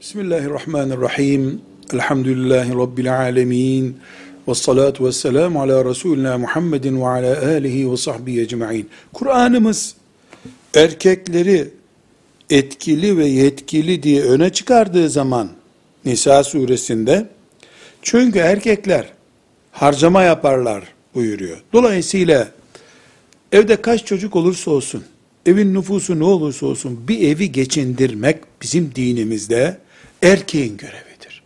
Bismillahirrahmanirrahim. Elhamdülillahi Rabbil alemin. Ve salatu ve selamu ala Resulina Muhammedin ve ala alihi ve sahbihi ecma'in. Kur'an'ımız erkekleri etkili ve yetkili diye öne çıkardığı zaman Nisa suresinde çünkü erkekler harcama yaparlar buyuruyor. Dolayısıyla evde kaç çocuk olursa olsun, evin nüfusu ne olursa olsun bir evi geçindirmek bizim dinimizde erkeğin görevidir.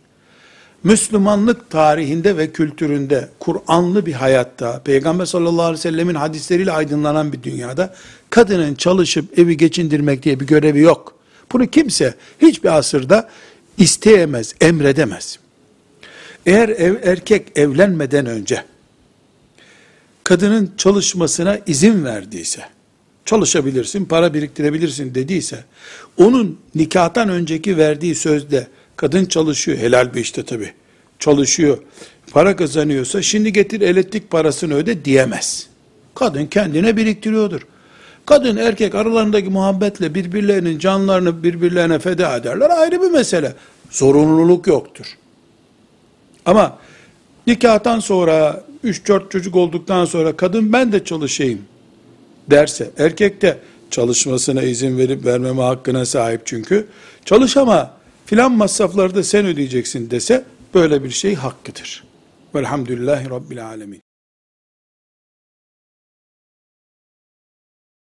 Müslümanlık tarihinde ve kültüründe Kur'anlı bir hayatta, Peygamber sallallahu aleyhi ve sellemin hadisleriyle aydınlanan bir dünyada kadının çalışıp evi geçindirmek diye bir görevi yok. Bunu kimse hiçbir asırda isteyemez, emredemez. Eğer ev, erkek evlenmeden önce kadının çalışmasına izin verdiyse, çalışabilirsin, para biriktirebilirsin dediyse, onun nikahtan önceki verdiği sözde kadın çalışıyor, helal bir işte tabi, çalışıyor, para kazanıyorsa şimdi getir elektrik parasını öde diyemez. Kadın kendine biriktiriyordur. Kadın erkek aralarındaki muhabbetle birbirlerinin canlarını birbirlerine feda ederler ayrı bir mesele. Zorunluluk yoktur. Ama nikahtan sonra 3-4 çocuk olduktan sonra kadın ben de çalışayım derse, erkek de çalışmasına izin verip vermeme hakkına sahip çünkü, çalış ama filan masrafları da sen ödeyeceksin dese, böyle bir şey hakkıdır. Velhamdülillahi Rabbil Alemin.